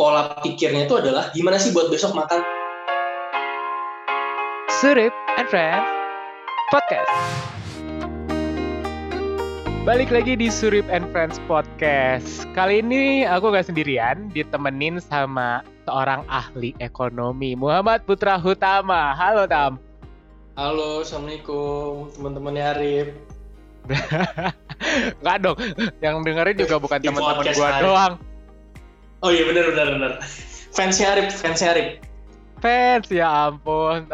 pola pikirnya itu adalah gimana sih buat besok makan Surip and Friends Podcast. Balik lagi di Surip and Friends Podcast. Kali ini aku gak sendirian, ditemenin sama seorang ahli ekonomi, Muhammad Putra Hutama. Halo Tam. Halo, Assalamualaikum teman-teman Arif. Gak dong, yang dengerin juga bukan teman-teman gua doang. Oh iya benar benar benar. Fansnya Arif, fansnya Arif. Fans, ya ampun.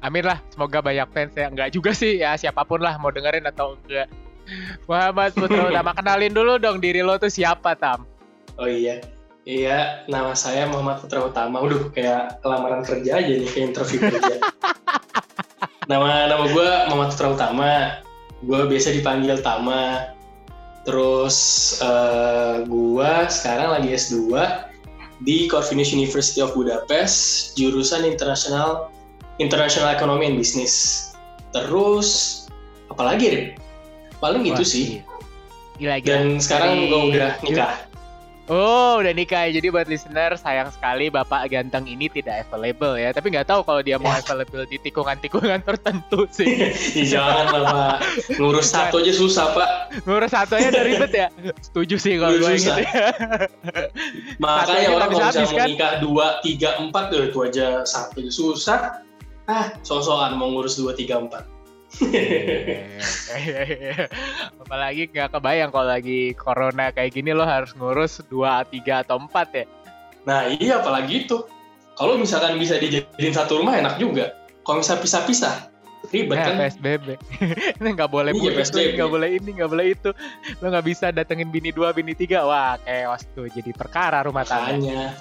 Amin lah, semoga banyak fans ya. Enggak juga sih, ya siapa pun lah mau dengerin atau enggak. Muhammad Putra Hutama, kenalin dulu dong diri lo tuh siapa Tam? Oh iya. Iya, nama saya Muhammad Putra Utama. Udah kayak lamaran kerja aja nih, kayak interview kerja. nama nama gue Muhammad Putra Utama. Gue biasa dipanggil Tama. Terus eh gue sekarang lagi S2 di Corvinus University of Budapest, jurusan International International Economy and Business. Terus apalagi Rip? Paling gitu Wah, sih. Gila, gila. Dan sekarang gue udah nikah. Oh, udah nikah. Jadi buat listener, sayang sekali Bapak ganteng ini tidak available ya. Tapi nggak tahu kalau dia mau available di tikungan-tikungan tertentu sih. Ya, jangan lah Pak. Ngurus satu aja susah Pak. Ngurus satu aja udah ribet ya. Setuju sih kalau gue gitu ya. Makanya orang kalau bisa kan? nikah dua, tiga, empat, itu aja satu aja susah. Ah, so-soan mau ngurus dua, tiga, empat. Apalagi nggak kebayang kalau lagi corona kayak gini lo harus ngurus dua, tiga atau empat ya. nah iya apalagi itu. Kalau misalkan bisa dijadiin satu rumah enak juga. Kalau bisa pisah-pisah, ribet Nah, kan? PSBB. Ini nggak boleh Iya, PSBB. nggak boleh ini, nggak boleh itu. Lo nggak bisa datengin bini dua, bini tiga. Wah, chaos tuh. Jadi perkara rumah tangga. Makanya.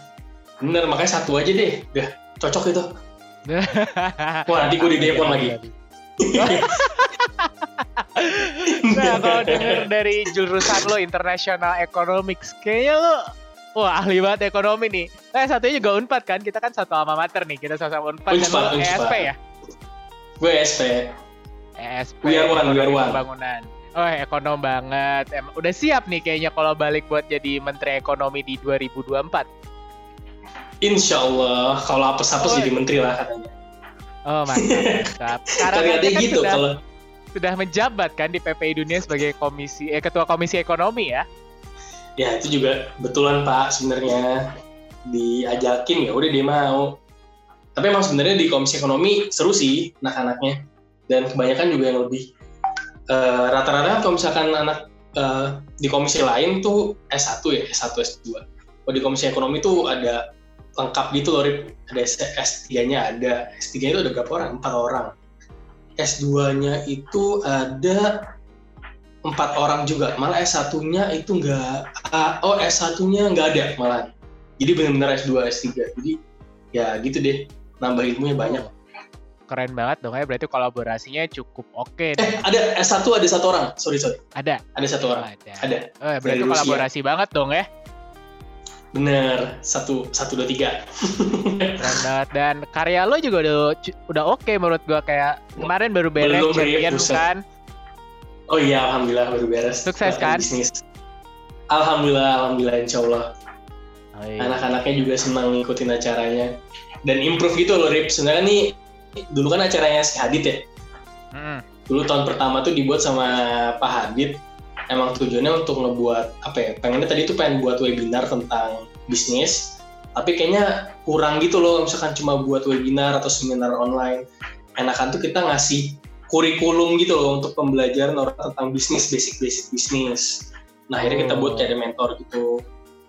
Bener, makanya satu aja deh. Udah, cocok itu. Wah, nanti gue di telepon lagi. Nah, kalau denger dari jurusan lo International Economics, kayaknya lo Wah ahli banget ekonomi nih. Eh satunya juga Unpad kan? Kita kan satu alma mater nih. Kita sama-sama Unpad dan lo. ESP ya? Gue SP. ESP. We are one, we are one. Pembangunan. Oh ekonom banget. Em, udah siap nih kayaknya kalau balik buat jadi Menteri Ekonomi di 2024. Insya Allah, kalau apes-apes Oh, jadi menteri lah katanya. Oh mantap. Sekarang aja kan gitu sudah, kalau sudah menjabat kan di PPI Dunia sebagai komisi eh, ketua komisi ekonomi ya. ya itu juga betulan pak sebenarnya diajakin ya udah dia mau tapi emang sebenarnya di komisi ekonomi seru sih anak-anaknya dan kebanyakan juga yang lebih eh, rata-rata kalau misalkan anak eh, di komisi lain tuh S1 ya S1 S2 kalau di komisi ekonomi tuh ada lengkap gitu loh Rip. ada S3-nya ada S3 itu ada berapa orang? empat orang S2-nya itu ada empat orang juga malah S1-nya itu enggak ah, oh S1-nya enggak ada malah jadi benar-benar S2 S3 jadi ya gitu deh nambah ilmunya banyak Keren banget dong ya. Berarti kolaborasinya cukup oke. nih. eh ada S1 ada satu orang sorry sorry Ada. ada satu orang Ada. ada Oh, ya, berarti Dari Rusia. kolaborasi banget dong ya. Bener satu satu dua tiga Keren banget. Dan karya lo juga udah udah oke menurut gua kayak kemarin baru beres Belum, champion Buset. kan. oh iya alhamdulillah baru beres Sukses, kan? bisnis alhamdulillah alhamdulillah insya Allah Oh, iya. anak-anaknya juga senang ngikutin acaranya dan improve gitu loh Rip sebenarnya nih dulu kan acaranya si Hadid ya Mm. dulu tahun pertama tuh dibuat sama Pak Hadid emang tujuannya untuk ngebuat apa ya pengennya tadi tuh pengen buat webinar tentang bisnis tapi kayaknya kurang gitu loh misalkan cuma buat webinar atau seminar online. Enakan tuh kita ngasih kurikulum gitu loh untuk pembelajaran orang tentang bisnis basic basic bisnis. Nah akhirnya kita buat kayak ada mentor gitu.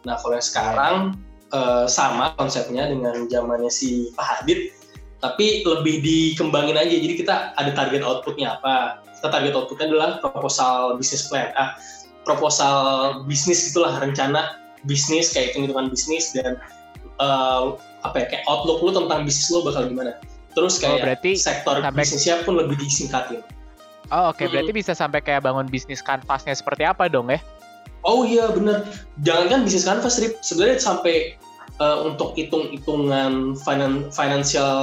Nah kalau yang sekarang eh, sama konsepnya dengan zamannya si Pak Hadid tapi lebih dikembangin aja. Jadi kita ada target outputnya apa? Kita target outputnya adalah proposal bisnis plan. Ah proposal bisnis itulah rencana bisnis kayak hitung hitungan bisnis dan eh, apa ya kayak outlook lu tentang bisnis lu bakal gimana. Terus Oh, kayak berarti sektor sampai- bisnisnya pun lebih disingkatin. Oh, oke. Mm. Berarti bisa sampai kayak bangun bisnis kanvasnya seperti apa dong ya? Oh iya bener, jangan kan bisnis canvas Rip, sebenarnya sampai eh, untuk hitung-hitungan finan financial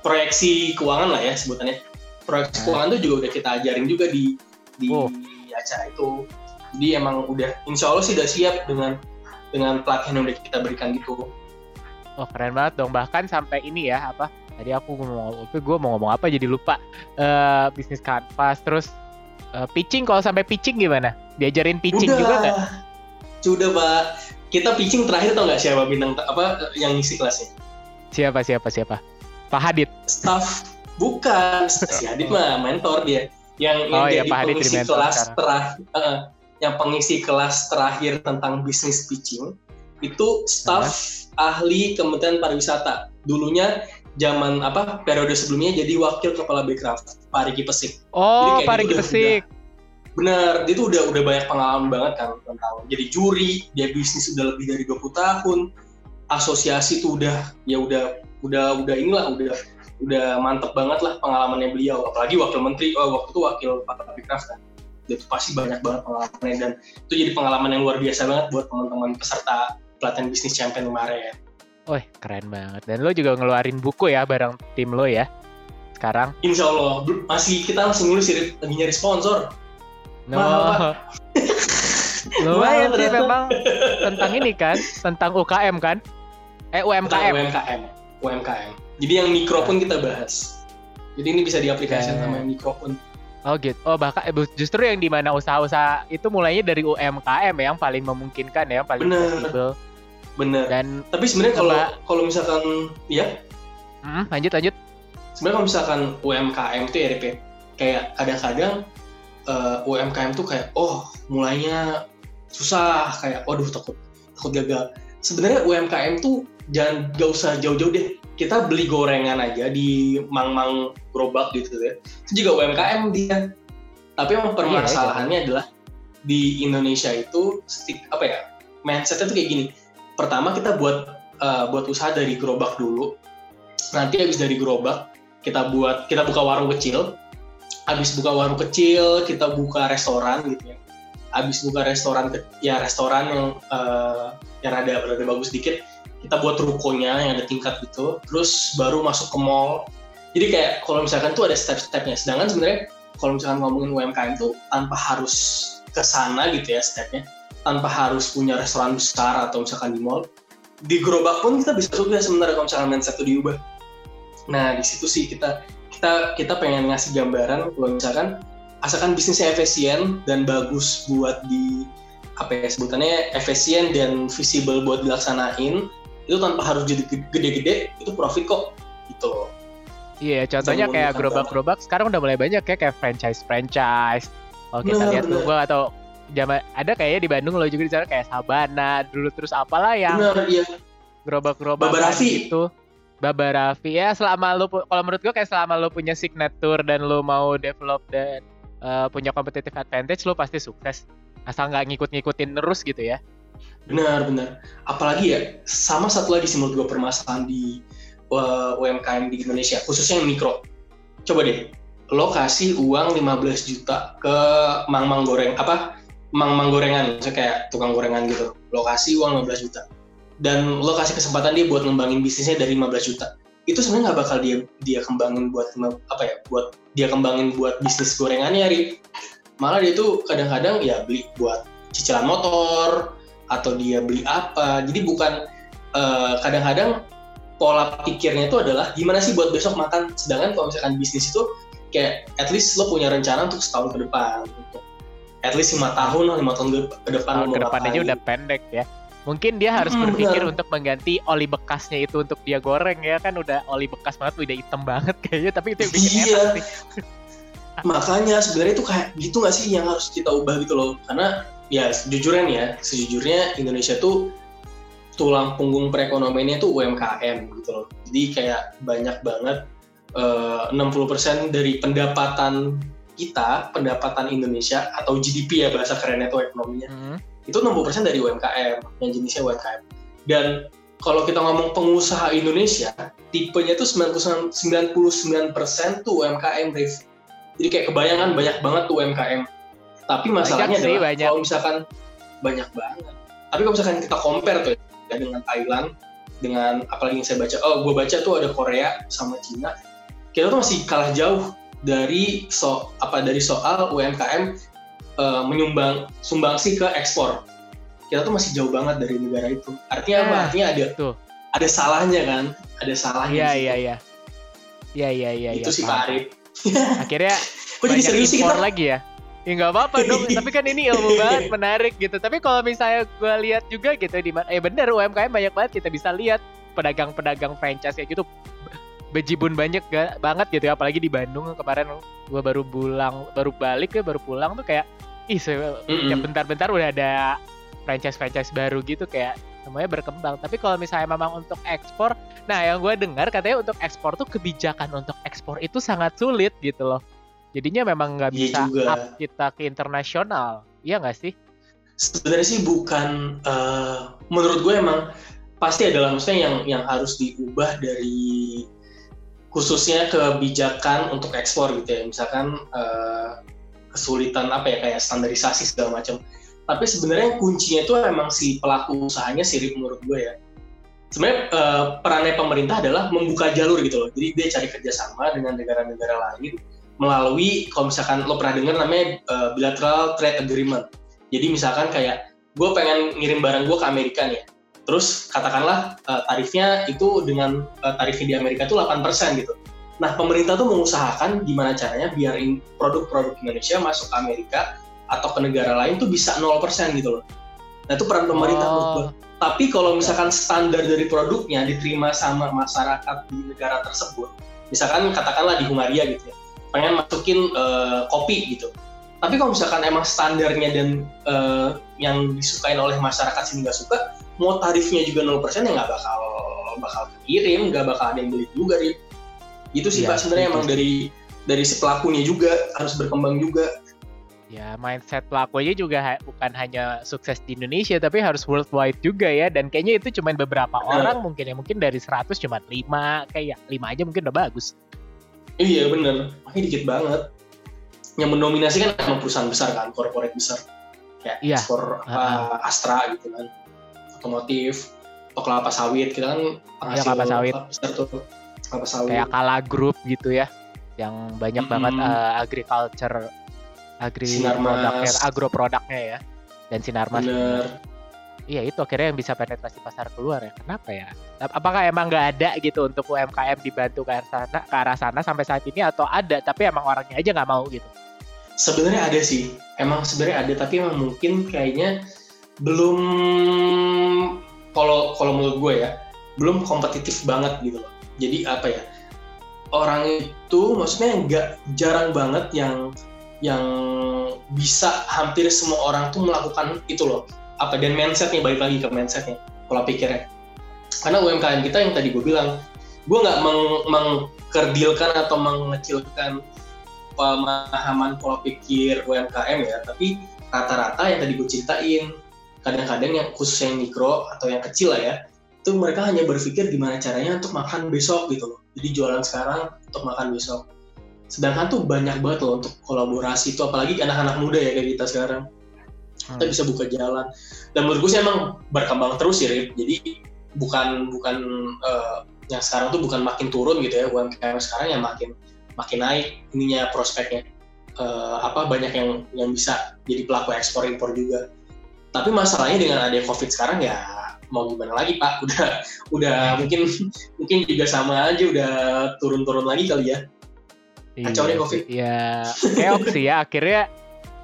proyeksi keuangan lah ya sebutannya. Proyeksi Hmm. keuangan itu juga udah kita ajarin juga di di Oh. acara itu. Jadi emang udah, insya Allah sih udah siap dengan dengan pelatihan yang udah kita berikan gitu. Oh keren banget dong. Bahkan sampai ini ya apa? Tadi aku mau gue mau ngomong apa jadi lupa. Uh, bisnis kanvas terus uh, pitching kalau sampai pitching gimana? Diajarin pitching Udah. juga nggak? Sudah pak. Kita pitching terakhir tau nggak siapa bintang apa yang ngisi kelasnya? Siapa siapa siapa? Pak Hadid. Staff bukan si Hadid mah mentor dia. Yang, yang Oh, iya, jadi Pak Hadid pengisi kelas terakhir. uh, yang pengisi kelas terakhir tentang bisnis pitching itu staff ahli Kementerian Pariwisata. Dulunya zaman apa periode sebelumnya jadi wakil kepala Bekraf Pak Riki Pesik. Oh, Pak gitu Riki udah- Pesik. Bener, dia tuh udah udah banyak pengalaman banget kan tentang jadi juri, dia bisnis udah lebih dari 20 tahun, asosiasi tuh udah ya udah udah udah inilah udah udah mantep banget lah pengalamannya beliau, apalagi wakil menteri, oh waktu itu wakil Pak Bekraf kan, dia tuh pasti banyak banget pengalamannya dan itu jadi pengalaman yang luar biasa banget buat teman-teman peserta pelatihan bisnis champion kemarin. Wih, keren banget. Dan lo juga ngeluarin buku ya bareng tim lo ya. Sekarang. Insya Allah, masih kita masih nulis lagi nyari sponsor. No. Mahal, Lumayan sih memang tentang ini kan, tentang UKM kan? Eh UMKM. UMKM. UMKM. Jadi yang mikro pun kita bahas. Jadi ini bisa diaplikasikan Oke. sama yang mikro pun. Oh gitu. Oh bahkan eh, justru yang di mana usaha-usaha itu mulainya dari UMKM ya, yang paling memungkinkan ya, yang paling Bener. fleksibel. Bener. Dan Tapi sebenarnya kalau kalau misalkan ya, hmm, lanjut lanjut. sebenarnya kalau misalkan UMKM itu ya Rip, ya, kayak kadang-kadang eh, UMKM tuh kayak oh mulainya susah kayak waduh takut takut gagal. Sebenarnya UMKM tuh jangan gak usah jauh-jauh deh. Kita beli gorengan aja di mang-mang gerobak gitu ya. Itu juga UMKM dia. Tapi emang permasalahannya adalah di Indonesia itu stick apa ya mindsetnya tuh kayak gini. Pertama kita buat eh, buat usaha dari gerobak dulu. Nanti habis dari gerobak kita buat kita buka warung kecil. Habis buka warung kecil kita buka restoran gitu ya. Habis buka restoran ya restoran yang eh, yang rada rada bagus dikit kita buat rukonya yang ada tingkat gitu. Terus baru masuk ke mall. Jadi kayak kalau misalkan tuh ada step-stepnya. Sedangkan sebenarnya kalau misalkan ngomongin UMKM tuh tanpa harus ke sana gitu ya stepnya tanpa harus punya restoran besar atau misalkan di mall di gerobak pun kita bisa sukses sebenarnya kalau misalkan mindset itu diubah nah di situ sih kita kita kita pengen ngasih gambaran kalau misalkan asalkan bisnisnya efisien dan bagus buat di apa ya sebutannya efisien dan visible buat dilaksanain itu tanpa harus jadi gede-gede itu profit kok gitu Iya, contohnya Bisa kayak gerobak-gerobak sekarang udah mulai banyak ya kayak franchise-franchise. Kalau kita Bener, lihat bener. gua atau zaman ada kayaknya di Bandung lo juga di sana kayak Sabana dulu terus apalah yang benar iya gerobak-gerobak gitu. Baba Raffi ya selama lu kalau menurut gua kayak selama lu punya signature dan lu mau develop dan uh, punya competitive advantage lu pasti sukses. Asal nggak ngikut-ngikutin terus gitu ya. Benar, benar. Apalagi ya, sama satu lagi sih menurut gue permasalahan di uh, UMKM di Indonesia, khususnya yang mikro. Coba deh, lo kasih uang 15 juta ke mang-mang goreng, apa, mang-mang gorengan, misalnya kayak tukang gorengan gitu. Lo kasih uang 15 juta. Dan lo kasih kesempatan dia buat ngembangin bisnisnya dari 15 juta. Itu sebenarnya nggak bakal dia dia kembangin buat apa ya, buat dia kembangin buat bisnis gorengannya, Ri. Malah dia tuh kadang-kadang ya beli buat cicilan motor, atau dia beli apa. Jadi bukan eh, kadang-kadang pola pikirnya itu adalah gimana sih buat besok makan. Sedangkan kalau misalkan bisnis itu kayak at least lo punya rencana untuk setahun ke depan, untuk at least lima tahun lima tahun ke, depan ke depan aja udah pendek ya. Mungkin dia harus Hmm, berpikir benar. untuk mengganti oli bekasnya itu untuk dia goreng ya kan udah oli bekas banget udah hitam banget kayaknya tapi itu yang bikin Iya. enak sih. Makanya sebenarnya itu kayak gitu nggak sih yang harus kita ubah gitu loh. Karena ya sejujurnya nih ya, sejujurnya Indonesia tuh tulang punggung perekonomiannya tuh UMKM gitu loh. Jadi kayak banyak banget eh, 60% dari pendapatan kita, pendapatan Indonesia atau GDP ya bahasa kerennya tuh ekonominya. Hmm. Itu 60% dari UMKM, yang jenisnya UMKM. Dan kalau kita ngomong pengusaha Indonesia, tipenya tuh 99% 99% tuh UMKM, Rif. Jadi kayak kebayangan banyak banget tuh UMKM. Tapi masalahnya Banyak sih, adalah banyak. kalau misalkan banyak banget. Tapi kalau misalkan kita compare tuh ya dengan Thailand, dengan apalagi yang saya baca, oh gue baca tuh ada Korea sama Cina, kita tuh masih kalah jauh dari so apa dari soal UMKM eh, menyumbang sumbangsi ke ekspor. kita tuh masih jauh banget dari negara itu artinya apa Nah, artinya ada tuh. ada salahnya kan ada salahnya Iya iya iya. Iya iya iya. itu iya, sih. Pak Arif Akhirnya kok jadi serius sih kita lagi ya ya nggak apa-apa dong tapi kan ini ilmu banget menarik gitu tapi kalau misalnya gue lihat juga gitu di eh bener UMKM banyak banget kita bisa lihat pedagang-pedagang franchise kayak gitu bejibun banyak ga, banget gitu ya. Apalagi di Bandung kemarin gue baru pulang baru balik ya baru pulang tuh kayak ih ya bentar-bentar udah ada franchise-franchise baru gitu kayak semuanya berkembang. Tapi kalau misalnya memang untuk ekspor nah yang gue dengar katanya untuk ekspor tuh kebijakan untuk ekspor itu sangat sulit gitu loh. Jadinya memang nggak Iya bisa juga. up kita ke internasional. Iya nggak sih? Sebenarnya sih bukan eh, menurut gue emang pasti adalah maksudnya yang yang harus diubah dari khususnya kebijakan untuk ekspor gitu ya. Misalkan eh, kesulitan apa ya kayak standarisasi segala macam. Tapi sebenarnya kuncinya itu emang si pelaku usahanya sih Rip, menurut gue ya. Sebenarnya eh, perannya pemerintah adalah membuka jalur gitu loh. Jadi dia cari kerjasama dengan negara-negara lain melalui kalau misalkan lo pernah dengar namanya eh, bilateral trade agreement. Jadi misalkan kayak gue pengen ngirim barang gue ke Amerika nih, terus katakanlah eh, tarifnya itu dengan eh, tarifnya di Amerika itu 8% gitu. Nah pemerintah tuh mengusahakan gimana caranya biar produk-produk Indonesia masuk ke Amerika atau ke negara lain tuh bisa 0% gitu loh. Nah itu peran pemerintah. Oh, Tapi kalau misalkan standar dari produknya diterima sama masyarakat di negara tersebut, misalkan katakanlah di Hungaria gitu ya, pengen masukin eh, kopi gitu. Tapi kalau misalkan emang standarnya dan eh, yang disukain oleh masyarakat sini nggak suka, mau tarifnya juga 0% ya nggak bakal bakal kirim, nggak bakal ada yang beli juga, Rip. Itu sih Iya, Pak sebenarnya emang dari dari si pelakunya juga harus berkembang juga. ya mindset pelakunya juga ha- bukan hanya sukses di Indonesia tapi harus worldwide juga ya dan kayaknya itu cuma beberapa Benar. orang mungkin ya mungkin dari 100 cuma 5 kayak 5 aja mungkin udah bagus Iya bener, makanya dikit banget. Yang mendominasi kan emang perusahaan besar kan, corporate besar. Kayak Iya. ekspor apa, Astra gitu kan, otomotif, atau kelapa sawit, kita kan penghasil kelapa sawit. besar tuh, kelapa sawit. kayak Kala Group gitu ya yang banyak Mm-mm. banget eh, agriculture agri produknya agro produknya ya dan Sinarmas Bener. iya itu akhirnya yang bisa penetrasi pasar keluar ya kenapa ya Ap- apakah emang nggak ada gitu untuk UMKM dibantu ke arah sana ke arah sana sampai saat ini atau ada tapi emang orangnya aja nggak mau gitu Sebenarnya ada sih, emang sebenarnya ada, tapi emang mungkin kayaknya belum kalau kalau menurut gue ya belum kompetitif banget gitu loh. Jadi apa ya orang itu maksudnya nggak jarang banget yang yang bisa hampir semua orang tuh melakukan itu loh. Apa dan mindsetnya balik lagi ke mindsetnya pola pikirnya. Karena UMKM kita yang tadi gue bilang, gue nggak meng- mengkerdilkan atau mengecilkan pemahaman pola pikir UMKM ya, tapi rata-rata yang tadi gue ceritain, kadang-kadang yang khusus yang mikro atau yang kecil lah ya, itu mereka hanya berpikir gimana caranya untuk makan besok gitu loh. Jadi jualan sekarang untuk makan besok. Sedangkan tuh banyak banget loh untuk kolaborasi itu, apalagi anak-anak muda ya kayak kita sekarang. Kita Hmm. bisa buka jalan. Dan menurut gue sih emang berkembang terus sih, Rip. Jadi bukan bukan eh, yang sekarang tuh bukan makin turun gitu ya, UMKM sekarang yang makin makin naik ininya prospeknya Eh, apa banyak yang yang bisa jadi pelaku ekspor impor juga tapi masalahnya dengan ada covid sekarang ya mau gimana lagi pak udah udah mungkin mungkin juga sama aja udah turun-turun lagi kali ya Kacau Iya Covid. Ya, keok sih ya. Akhirnya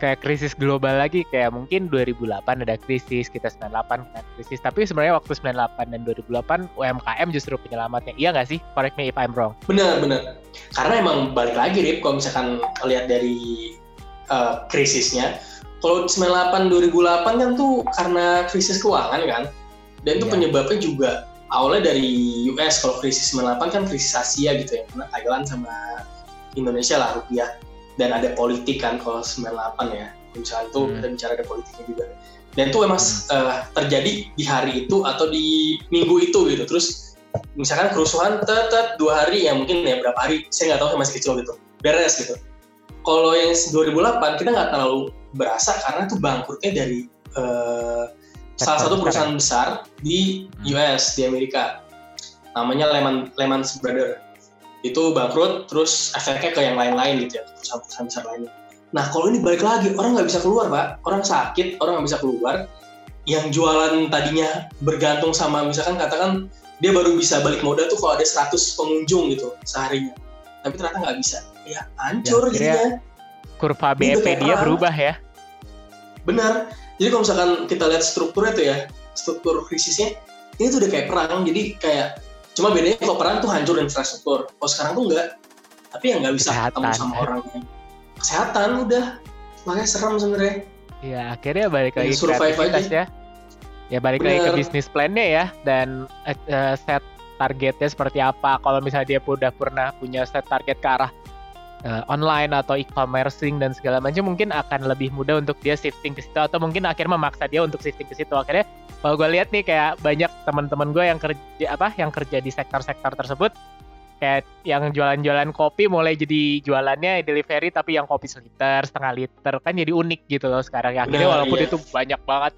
kayak krisis global lagi kayak mungkin 2008 ada krisis, kita 98 kena krisis. Tapi sebenarnya waktu 98 dan 2008 UMKM justru penyelamatnya. Iya nggak sih? Correct me if I'm wrong. benar benar karena emang balik lagi Rip kalau misalkan lihat dari eh, krisisnya kalau 98 2008 kan tuh karena krisis keuangan kan dan itu Iya. penyebabnya juga awalnya dari US kalau krisis 98 kan krisis Asia gitu ya karena Thailand sama Indonesia lah rupiah dan ada politik kan kalau 98 ya. Misalnya itu Hmm. kita bicara ada politiknya juga. Dan itu emang eh, terjadi di hari itu atau di minggu itu gitu. Terus misalkan kerusuhan tetap dua hari ya mungkin ya berapa hari. Saya nggak tahu saya masih kecil gitu. Beres gitu. Kalau yang 2008 kita nggak terlalu berasa karena itu bangkrutnya dari eh, salah satu perusahaan besar di Hmm. US di Amerika. Namanya Lehman Lehman Brothers itu bangkrut terus efeknya ke yang lain-lain gitu ya perusahaan-perusahaan besar lainnya. Nah kalau ini balik lagi orang nggak bisa keluar pak. Orang sakit orang nggak bisa keluar. Yang jualan tadinya bergantung sama misalkan katakan dia baru bisa balik modal tuh kalau ada 100 pengunjung gitu seharinya. Tapi ternyata nggak bisa. Ya hancur Ya, jadinya. kurva BEP dia perang. berubah ya. Benar. Jadi kalau misalkan kita lihat strukturnya tuh ya struktur krisisnya ini tuh udah kayak perang. Jadi kayak cuma bedanya kalau perang tuh hancur infrastruktur. Kalau sekarang tuh enggak tapi ya nggak bisa ketemu Kesehatan. sama orangnya kesehatan udah. Makanya serem sebenarnya. Ya akhirnya balik Ya, lagi survive kreativitas aja. ya. Ya balik lagi ke Bener. bisnis plan-nya ya. Dan eh, set targetnya seperti apa. Kalau misalnya dia udah pernah punya set target ke arah eh, online atau e-commercing dan segala macam mungkin akan lebih mudah untuk dia shifting ke situ atau mungkin akhirnya memaksa dia untuk shifting ke situ. Akhirnya kalau gue lihat nih kayak banyak teman-teman gue yang kerja apa yang kerja di sektor-sektor tersebut kayak yang jualan-jualan kopi mulai jadi jualannya delivery tapi yang kopi seliter setengah liter kan jadi unik gitu loh sekarang. Ya akhirnya Benar, walaupun iya. itu banyak banget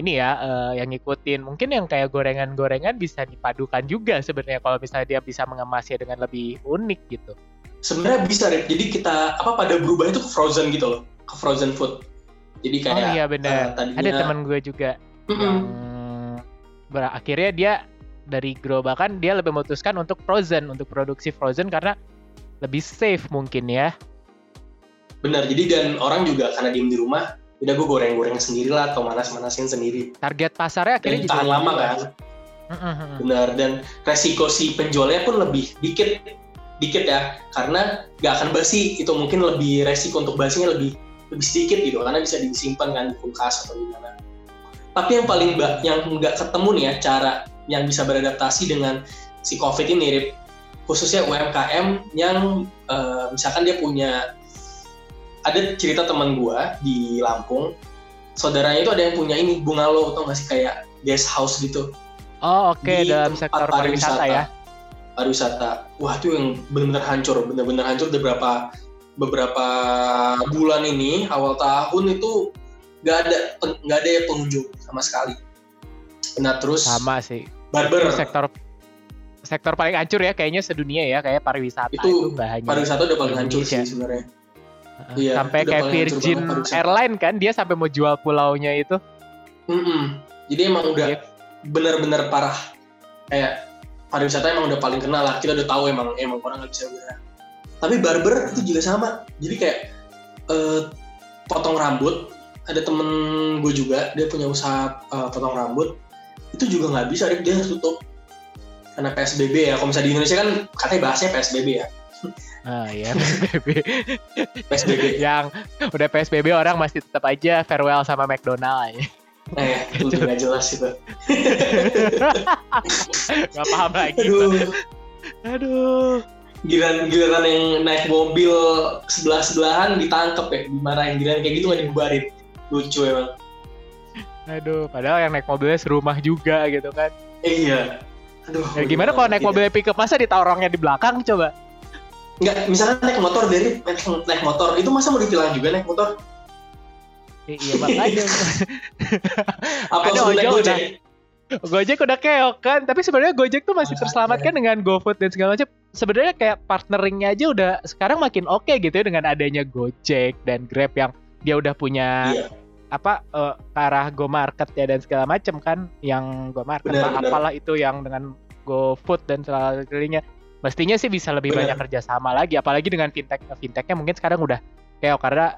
ini ya eh, yang ngikutin. Mungkin yang kayak gorengan-gorengan bisa dipadukan juga sebenarnya kalau misalnya dia bisa mengemasnya dengan lebih unik gitu. Sebenarnya bisa Rip. jadi kita apa pada berubah itu ke frozen gitu loh ke frozen food. Jadi kayak oh iya benar. tadinya ada teman gue juga Mm-mm. yang ber- akhirnya dia dari gerobakan dia lebih memutuskan untuk frozen untuk produksi frozen karena lebih safe mungkin ya. Benar jadi dan orang juga karena diem di rumah udah gue goreng-goreng sendiri lah atau manas-manasin sendiri. Target pasarnya dan akhirnya itu tahan lama kan? Mm-mm. benar dan resiko si penjualnya pun lebih dikit dikit ya karena nggak akan basi itu mungkin lebih resiko untuk basinya lebih lebih sedikit gitu karena bisa disimpan kan di kulkas atau gimana tapi yang paling yang nggak ketemu nih ya cara yang bisa beradaptasi dengan si covid ini Rip. khususnya UMKM yang eh, misalkan dia punya ada cerita teman gua di Lampung saudaranya itu ada yang punya ini bungalow atau nggak sih kayak guest house gitu Oh oke di dalam sektor pariwisata ya. pariwisata wah itu yang benar-benar hancur benar-benar hancur beberapa beberapa bulan ini awal tahun itu nggak ada nggak ada pengunjung sama sekali nah terus Sama sih. barber Itu sektor sektor paling hancur ya kayaknya sedunia ya kayak pariwisata itu, Itu hanya pariwisata udah paling hancur sih sebenarnya Uh, iya, sampai kayak Virgin banget. Airline kan dia sampai mau jual pulaunya itu. Mm-mm. jadi emang udah Iya. benar-benar parah kayak pariwisata emang udah paling kenal lah kita udah tahu emang emang orang nggak bisa bergerak tapi barber itu juga sama jadi kayak eh, potong rambut ada temen gue juga dia punya usaha eh, potong rambut. Itu juga nggak bisa dia harus tutup. Karena PSBB ya. Kalau misalnya di Indonesia kan katanya bahasnya PSBB ya. Ah ya PSBB. PSBB yang udah PSBB orang masih tetap aja farewell sama McDonald. Aja. eh itu nggak jelas itu. Gak paham lagi. aduh. Aduh. giliran giliran yang naik mobil sebelah sebelahan ditangkep ya. Dimarahin giliran kayak gitu nggak dibubarin lucu emang Aduh, padahal yang naik mobilnya serumah juga gitu kan. iya aduh Ya, gimana kalau naik Iya. mobil pickup masa ditaruhnya di belakang coba? nggak misalkan naik motor dari naik, naik motor itu masa mau ditilang juga naik motor Eh, iya makanya. apa Ada ojol gojek Gojek udah keok kan, tapi sebenarnya Gojek tuh masih Makanya. terselamatkan dengan GoFood dan segala macam. Sebenarnya kayak partneringnya aja udah sekarang makin oke gitu ya dengan adanya Gojek dan Grab yang dia udah punya Iya. apa eh, ke arah Go Market ya dan segala macam kan, yang Go Market Benar, lah, benar. apalah itu yang dengan GoFood dan sebagainya. Mestinya sih bisa lebih Benar. banyak kerjasama lagi, apalagi dengan fintech fintechnya mungkin sekarang udah kayak karena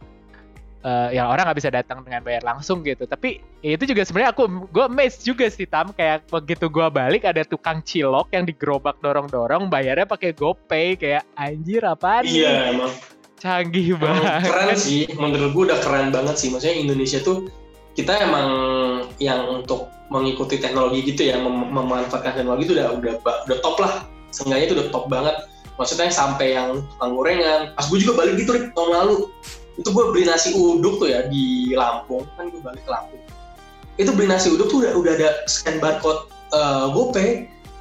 eh, ya orang nggak bisa datang dengan bayar langsung gitu tapi ya itu juga sebenarnya aku gue amazed juga sih tam kayak begitu gue balik ada tukang cilok yang digerobak dorong dorong bayarnya pakai GoPay kayak anjir nih iya emang canggih banget. keren sih menurut gue udah keren banget sih. Maksudnya Indonesia tuh kita emang yang untuk mengikuti teknologi gitu ya mem- memanfaatkan teknologi itu udah udah udah top lah. Seenggaknya itu udah top banget. Maksudnya sampai yang tukang gorengan. Pas gue juga balik gitu Rik, tahun lalu. Itu gue beli nasi uduk tuh ya di Lampung. Kan gue balik ke Lampung. Itu beli nasi uduk tuh udah udah ada scan barcode eh, GoPay.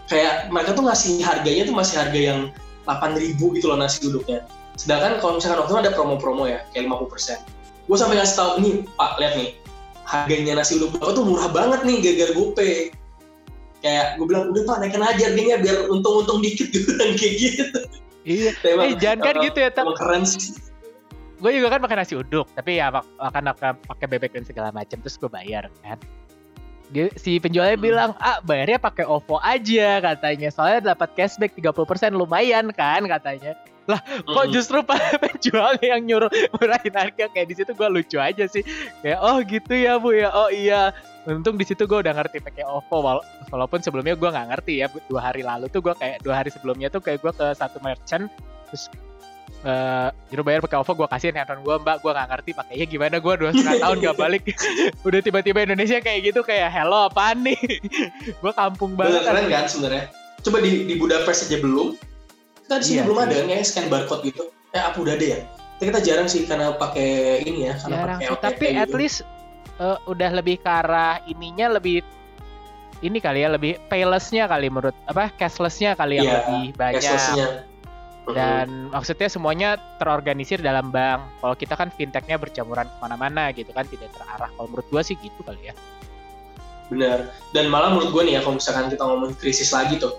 Kayak mereka tuh ngasih harganya tuh masih harga yang 8000 gitu loh nasi uduknya sedangkan kalau misalkan waktu itu ada promo-promo ya kayak 50% gue sampai ngasih tahu nih pak lihat nih. Harganya nasi uduk bapak tuh murah banget nih gara-gara GoPay kayak gue bilang udah pak naikin aja harganya biar untung-untung dikit gitu kan kayak gitu. Iya. Emang- eh jangan kan gitu ya emang keren sih. Gue juga kan makan nasi uduk tapi ya mak- makan makan pakai bebek dan segala macam terus gue bayar kan. Dia, si penjualnya Hmm. bilang ah bayarnya pakai OVO aja katanya. Soalnya dapat cashback 30% lumayan kan katanya kok Mm-mm. justru pak penjual yang nyuruh murahin harga? Kayak di situ gue lucu aja sih. Kayak oh gitu ya bu ya. Oh iya. Untung di situ gue udah ngerti pakai OVO wala- walaupun sebelumnya gue nggak ngerti ya dua hari lalu tuh gue kayak dua hari sebelumnya tuh kayak gue ke satu merchant terus eh nyuruh bayar pakai OVO gue kasihin handphone gue mbak gue nggak ngerti pakainya gimana gue dua setengah tahun gak balik. Udah tiba-tiba Indonesia kayak gitu kayak hello apaan nih? Gue kampung banget. keren kan sebenarnya? Coba di di Budapest aja belum kita di sini Iya belum ada kan ya scan barcode gitu. Eh apa udah ada ya? Tapi kita jarang sih karena pakai ini ya karena jarang pakai sih OTP tapi at gitu. least eh, udah lebih ke arah ininya lebih ini kali ya lebih paylessnya kali menurut apa cashlessnya kali yang Iya, lebih banyak. dan maksudnya semuanya terorganisir dalam bank. Kalau kita kan fintechnya bercampuran ke mana-mana gitu kan tidak terarah. Kalau menurut gua sih gitu kali ya. Benar. Dan malah menurut gue nih ya, kalau misalkan kita ngomong krisis lagi tuh,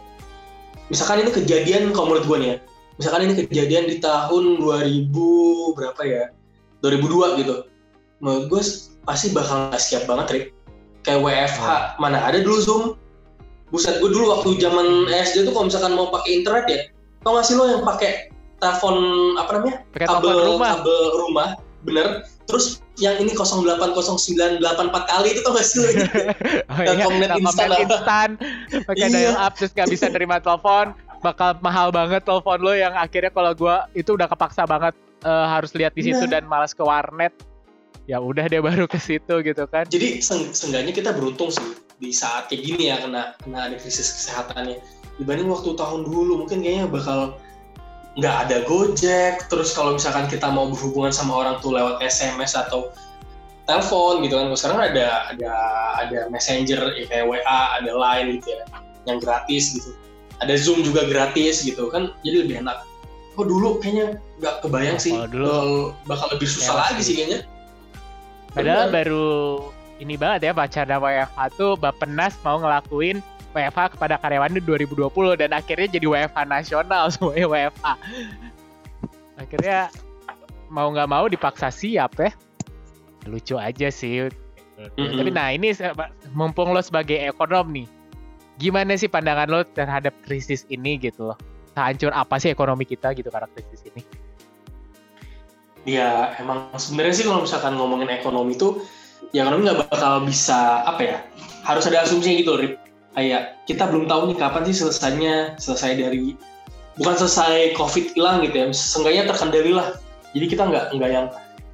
misalkan ini kejadian, kalau menurut gue nih ya, misalkan ini kejadian di tahun 2000 berapa ya, 2002 gitu, menurut gue pasti bakal nggak siap banget, Rick. Kayak WFH, mana ada dulu Zoom. Buset, gue dulu waktu zaman SD tuh kalau misalkan mau pakai internet ya, tau gak sih lo yang pakai telepon apa namanya? kabel rumah kabel rumah, bener. Terus yang ini 080984 kali itu tau gak sih lo? oh, iya, Telkomnet instan instan pakai Iya. dial up terus nggak bisa nerima telepon bakal mahal banget telepon lo yang akhirnya kalau gua itu udah kepaksa banget eh, harus lihat di situ Bener. dan malas ke warnet ya udah dia baru ke situ gitu kan Jadi seng- seenggaknya kita beruntung sih di saat kayak gini ya kena kena ada krisis kesehatannya dibanding waktu tahun dulu mungkin kayaknya bakal nggak ada gojek terus kalau misalkan kita mau berhubungan sama orang tuh lewat SMS atau telepon gitu kan sekarang ada ada ada messenger ya kayak WA ada line gitu ya yang gratis gitu ada Zoom juga gratis gitu kan jadi lebih enak kok dulu kayaknya nggak kebayang Nah, sih kalau dulu bakal, bakal lebih susah lewat lagi sih. kayaknya padahal Bener. baru ini banget ya baca ada WFH tuh Bapenas mau ngelakuin WFH kepada karyawan di 2020 dan akhirnya jadi WFH nasional semuanya WFH akhirnya mau nggak mau dipaksa siap ya. Lucu aja sih. Mm-mm. tapi nah ini mumpung lo sebagai ekonom nih gimana sih pandangan lo terhadap krisis ini gitu loh? Hancur apa sih ekonomi kita gitu karena krisis ini? Ya emang sebenarnya sih kalau misalkan ngomongin ekonomi itu ya ekonomi nggak bakal bisa apa ya harus ada asumsinya gitu Rip. Kayak kita belum tahu nih kapan sih selesainya selesai dari bukan selesai COVID hilang gitu ya, seenggaknya terkendali lah. Jadi kita nggak nggak yang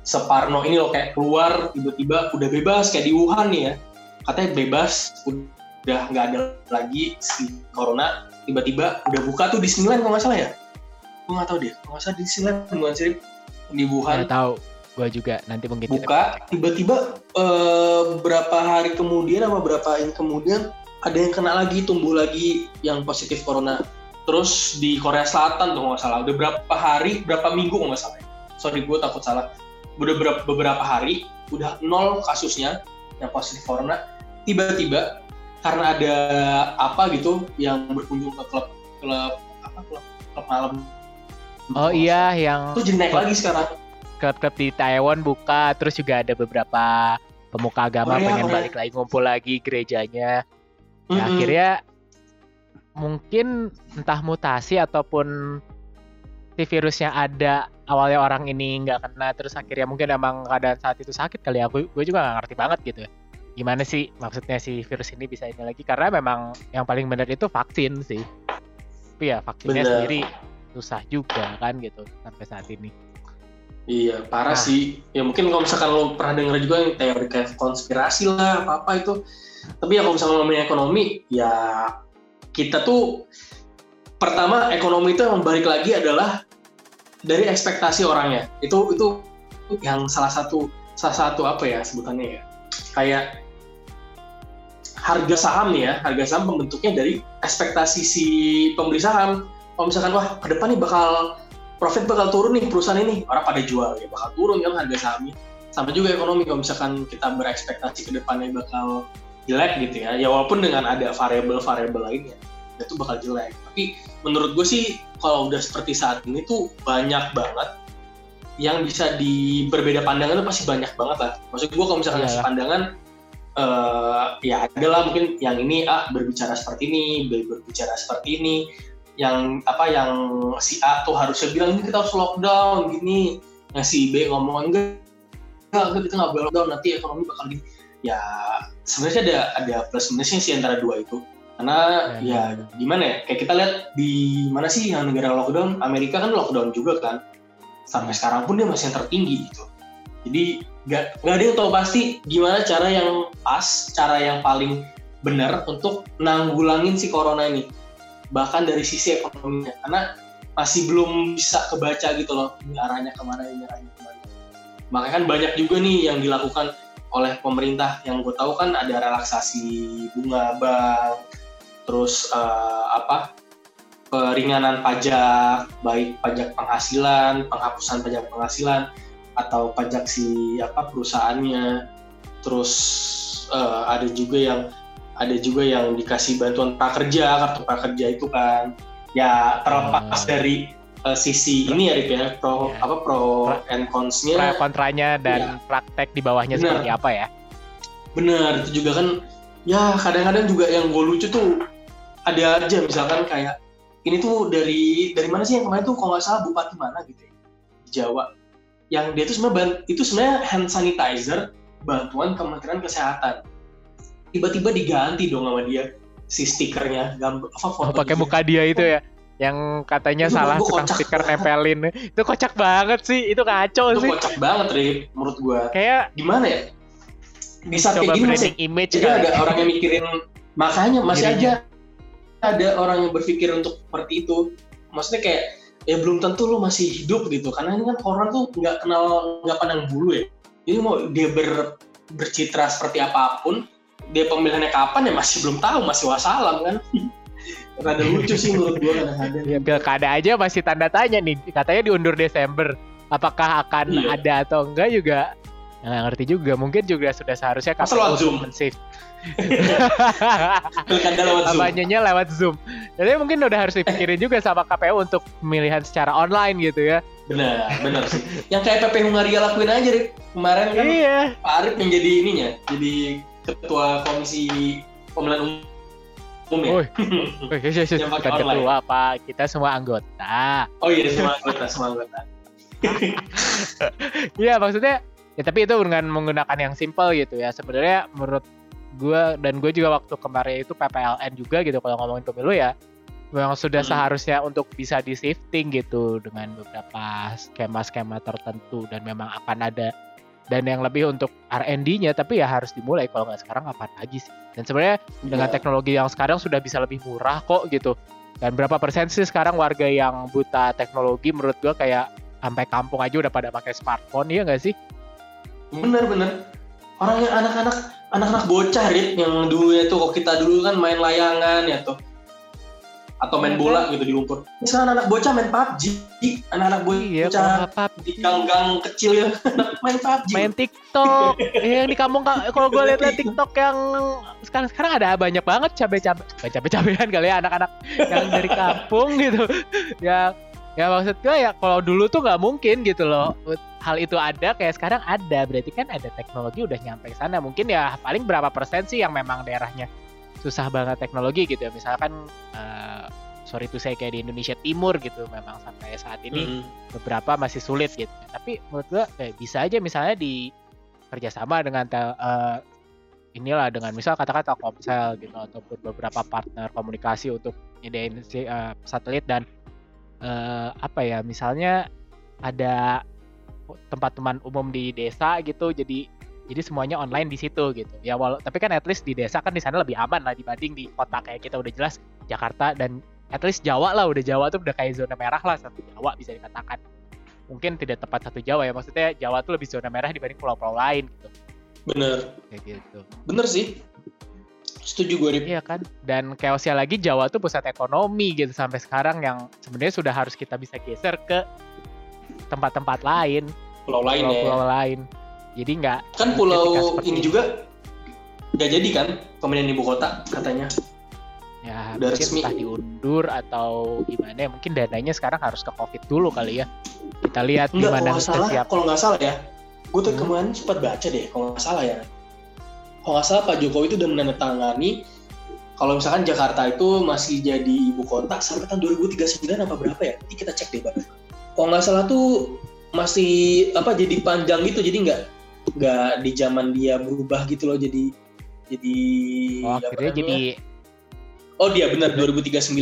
separno ini loh kayak keluar tiba-tiba udah bebas kayak di Wuhan nih ya. Katanya bebas udah nggak ada lagi si corona tiba-tiba udah buka tuh Disneyland kalau nggak salah ya? Gue nggak tahu deh kalau nggak salah Disneyland bukan sih? Di Wuhan. Nggak tahu gue juga nanti mungkin buka tiba-tiba eh, berapa hari kemudian apa berapa ini kemudian ada yang kena lagi tumbuh lagi yang positif corona. Terus di Korea Selatan tuh nggak salah. Udah berapa hari berapa minggu nggak salah. Sorry gue takut salah. Udah beberapa, beberapa hari udah nol kasusnya yang positif corona. Tiba-tiba karena ada apa gitu yang berkunjung ke klub klub apa klub klub malam. Oh iya yang itu jadi naik lagi sekarang. Klub-klub di Taiwan buka terus juga ada beberapa pemuka agama Korea, pengen Korea. balik lagi ngumpul lagi gerejanya Ya, Mm-mm. akhirnya mungkin entah mutasi ataupun si virusnya ada awalnya orang ini nggak kena terus akhirnya mungkin emang keadaan saat itu sakit kali ya. Gue gue juga nggak ngerti banget gitu. Gimana sih maksudnya si virus ini bisa ini lagi? Karena memang yang paling benar itu vaksin sih. Tapi ya vaksinnya Bener. sendiri susah juga kan gitu sampai saat ini Iya, parah Nah. sih. Ya mungkin kalau misalkan lo pernah denger juga yang teori kayak konspirasi lah, apa-apa itu. Tapi ya kalau misalkan ngomongin ekonomi, ya kita tuh pertama ekonomi itu yang balik lagi adalah dari ekspektasi orangnya. Itu itu yang salah satu salah satu apa ya sebutannya ya. Kayak harga saham nih ya, harga saham pembentuknya dari ekspektasi si pembeli saham. Kalau misalkan wah ke depan nih bakal profit bakal turun nih perusahaan ini. Orang pada jual ya bakal turun kan harga sahamnya. Sama juga ekonomi kalau misalkan kita berekspektasi ke depannya bakal jelek gitu ya. Ya walaupun dengan ada variabel-variabel lainnya itu bakal jelek. Tapi menurut gue sih kalau udah seperti saat ini tuh banyak banget yang bisa di berbeda pandangan tuh pasti banyak banget lah. Maksud gue kalau misalkan ngasih pandangan uh, ya adalah mungkin yang ini A berbicara seperti ini, B berbicara seperti ini, yang apa yang si A tuh harusnya bilang ini kita harus lockdown gini, yang si B ngomong enggak enggak kita nggak boleh lockdown nanti ekonomi bakal gini. Ya sebenarnya ada ada plus minusnya sih antara dua itu. Karena ya, ya gimana ya, kayak kita lihat di mana sih yang negara lockdown, Amerika kan lockdown juga kan. Sampai sekarang pun dia masih yang tertinggi gitu. Jadi nggak nggak ada yang tahu pasti gimana cara yang pas, cara yang paling benar untuk nanggulangin si corona ini. Bahkan dari sisi ekonominya, karena masih belum bisa kebaca gitu loh ini arahnya ke mana ini arahnya ke mana. Makanya kan banyak juga nih yang dilakukan oleh pemerintah yang gue tahu kan ada relaksasi bunga bank, terus uh, apa peringanan pajak, baik pajak penghasilan, penghapusan pajak penghasilan, atau pajak si apa perusahaannya terus uh, ada juga yang ada juga yang dikasih bantuan prakerja kartu prakerja itu kan ya terlepas oh. dari uh, sisi ini ya Rip ya pro ya. apa pro pra, and consnya pro kontranya dan ya. praktek di bawahnya bener. seperti apa ya bener itu juga kan ya kadang-kadang juga yang gue lucu tuh ada aja misalkan kayak ini tuh dari dari mana sih yang kemarin tuh kalau nggak salah bupati mana gitu ya di Jawa yang dia itu sebenarnya itu sebenarnya hand sanitizer bantuan Kementerian Kesehatan. Tiba-tiba diganti dong sama dia si stikernya. Gambar apa foto oh, pakai muka dia itu ya yang katanya itu salah tukang stiker nempelin. Itu kocak banget sih itu kacau itu sih. kocak banget Rip menurut gua. Kayak gimana ya? Bisa kayak gini masih image jadi ada orang yang mikirin makanya masih aja ada orang yang berpikir untuk seperti itu. Maksudnya kayak ya belum tentu lo masih hidup gitu. Karena ini kan orang tuh nggak kenal nggak pandang bulu ya. Jadi mau dia ber, bercitra seperti apa pun dia pemilihannya kapan ya masih belum tahu masih wasalam kan rada lucu sih menurut gue kadang-kadang ya pilkada aja masih tanda tanya nih katanya diundur Desember apakah akan iya. ada atau enggak juga nggak ngerti juga mungkin juga sudah seharusnya KPU Zoom. Pilkada lewat Zoom. Kampanyenya lewat Zoom. Jadi mungkin udah harus dipikirin juga sama KPU untuk pemilihan secara online gitu ya. Benar, benar sih. Yang kayak PP Hungaria lakuin aja, Rik. Kemarin kan iya. Pak Arif yang jadi ininya, jadi ketua komisi pemilihan umum ya. Oh, iya, iya. Bukan ketua, Pak. Kita semua anggota. Oh iya, semua anggota, semua anggota. Iya, maksudnya ya tapi itu dengan menggunakan yang simple gitu ya. Sebenarnya menurut gue dan gue juga waktu kemarin itu PPLN juga gitu kalau ngomongin pemilu ya memang sudah hmm. seharusnya untuk bisa di shifting gitu dengan beberapa skema-skema tertentu dan memang akan ada dan yang lebih untuk R&D-nya tapi ya harus dimulai. Kalau nggak sekarang apa lagi sih? Dan sebenarnya yeah. dengan teknologi yang sekarang sudah bisa lebih murah kok gitu. Dan berapa persen sih sekarang warga yang buta teknologi? Menurut gue kayak sampai kampung aja udah pada pakai smartphone ya nggak sih? Bener bener. Orang yang anak-anak anak-anak bocah Rit yang dulu itu kok kita dulu kan main layangan ya tuh atau main bola gitu di lumpur. Sekarang anak, anak bocah main PUBG, anak-anak iya, bocah iya, di gang-gang kecil ya main PUBG. Main TikTok. yang di kampung kalau gue lihat TikTok yang sekarang sekarang ada banyak banget cabe-cabe cabe-cabean kali ya anak-anak yang dari kampung gitu. Ya ya maksud gue ya kalau dulu tuh nggak mungkin gitu loh hal itu ada kayak sekarang ada berarti kan ada teknologi udah nyampe sana mungkin ya paling berapa persen sih yang memang daerahnya susah banget teknologi gitu ya misalkan uh, sorry tuh saya kayak di Indonesia Timur gitu memang sampai saat ini mm -hmm. beberapa masih sulit gitu tapi menurut gue kayak bisa aja misalnya di kerjasama dengan tel, uh, inilah dengan misal kata-kata Telkomsel gitu ataupun beberapa partner komunikasi untuk nyediain uh, satelit dan uh, apa ya misalnya ada tempat teman umum di desa gitu jadi jadi semuanya online di situ gitu ya walau tapi kan at least di desa kan di sana lebih aman lah dibanding di kota kayak kita udah jelas Jakarta dan at least Jawa lah udah Jawa tuh udah kayak zona merah lah satu Jawa bisa dikatakan mungkin tidak tepat satu Jawa ya maksudnya Jawa tuh lebih zona merah dibanding pulau-pulau lain gitu bener kayak gitu bener sih Setuju gue, Rip. Iya kan? Dan chaosnya lagi Jawa tuh pusat ekonomi gitu sampai sekarang yang sebenarnya sudah harus kita bisa geser ke tempat-tempat lain. Pulau lain pulau, ya. Pulau lain. Jadi nggak. Kan pulau ini itu. juga nggak jadi kan pemindahan ibu kota katanya. Ya Udah mungkin resmi. entah diundur atau gimana ya. Mungkin dananya sekarang harus ke covid dulu kali ya. Kita lihat Enggak, gimana kalau salah, siap. Kalau nggak salah ya, gue tuh hmm. kemarin sempat baca deh kalau nggak salah ya kalau nggak salah Pak Jokowi itu udah menandatangani kalau misalkan Jakarta itu masih jadi ibu kota sampai tahun 2039 apa berapa ya? Nanti kita cek deh, Bang. Kalau nggak salah tuh masih apa jadi panjang gitu, jadi nggak nggak di zaman dia berubah gitu loh, jadi jadi oh, akhirnya jadi Oh dia benar 2039.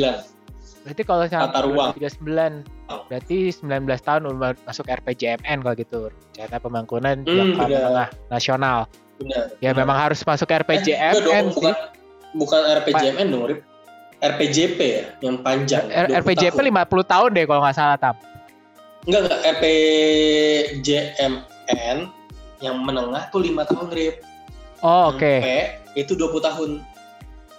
Berarti kalau Tata ruang. 39 berarti 19 tahun udah masuk RPJMN kalau gitu. Rencana pembangunan Hmm, Jakarta benar. Tengah Nasional. Benar. Ya benar. memang harus masuk Eh, RPJMN dong, sih. bukan bukan RPJMN dong, Rip. RPJP ya, yang panjang. R- 20 RPJP tahun. 50 tahun deh kalau nggak salah tam. Enggak, enggak. RPJMN yang menengah tuh 5 tahun, Rip. Oh oke. P itu 20 tahun.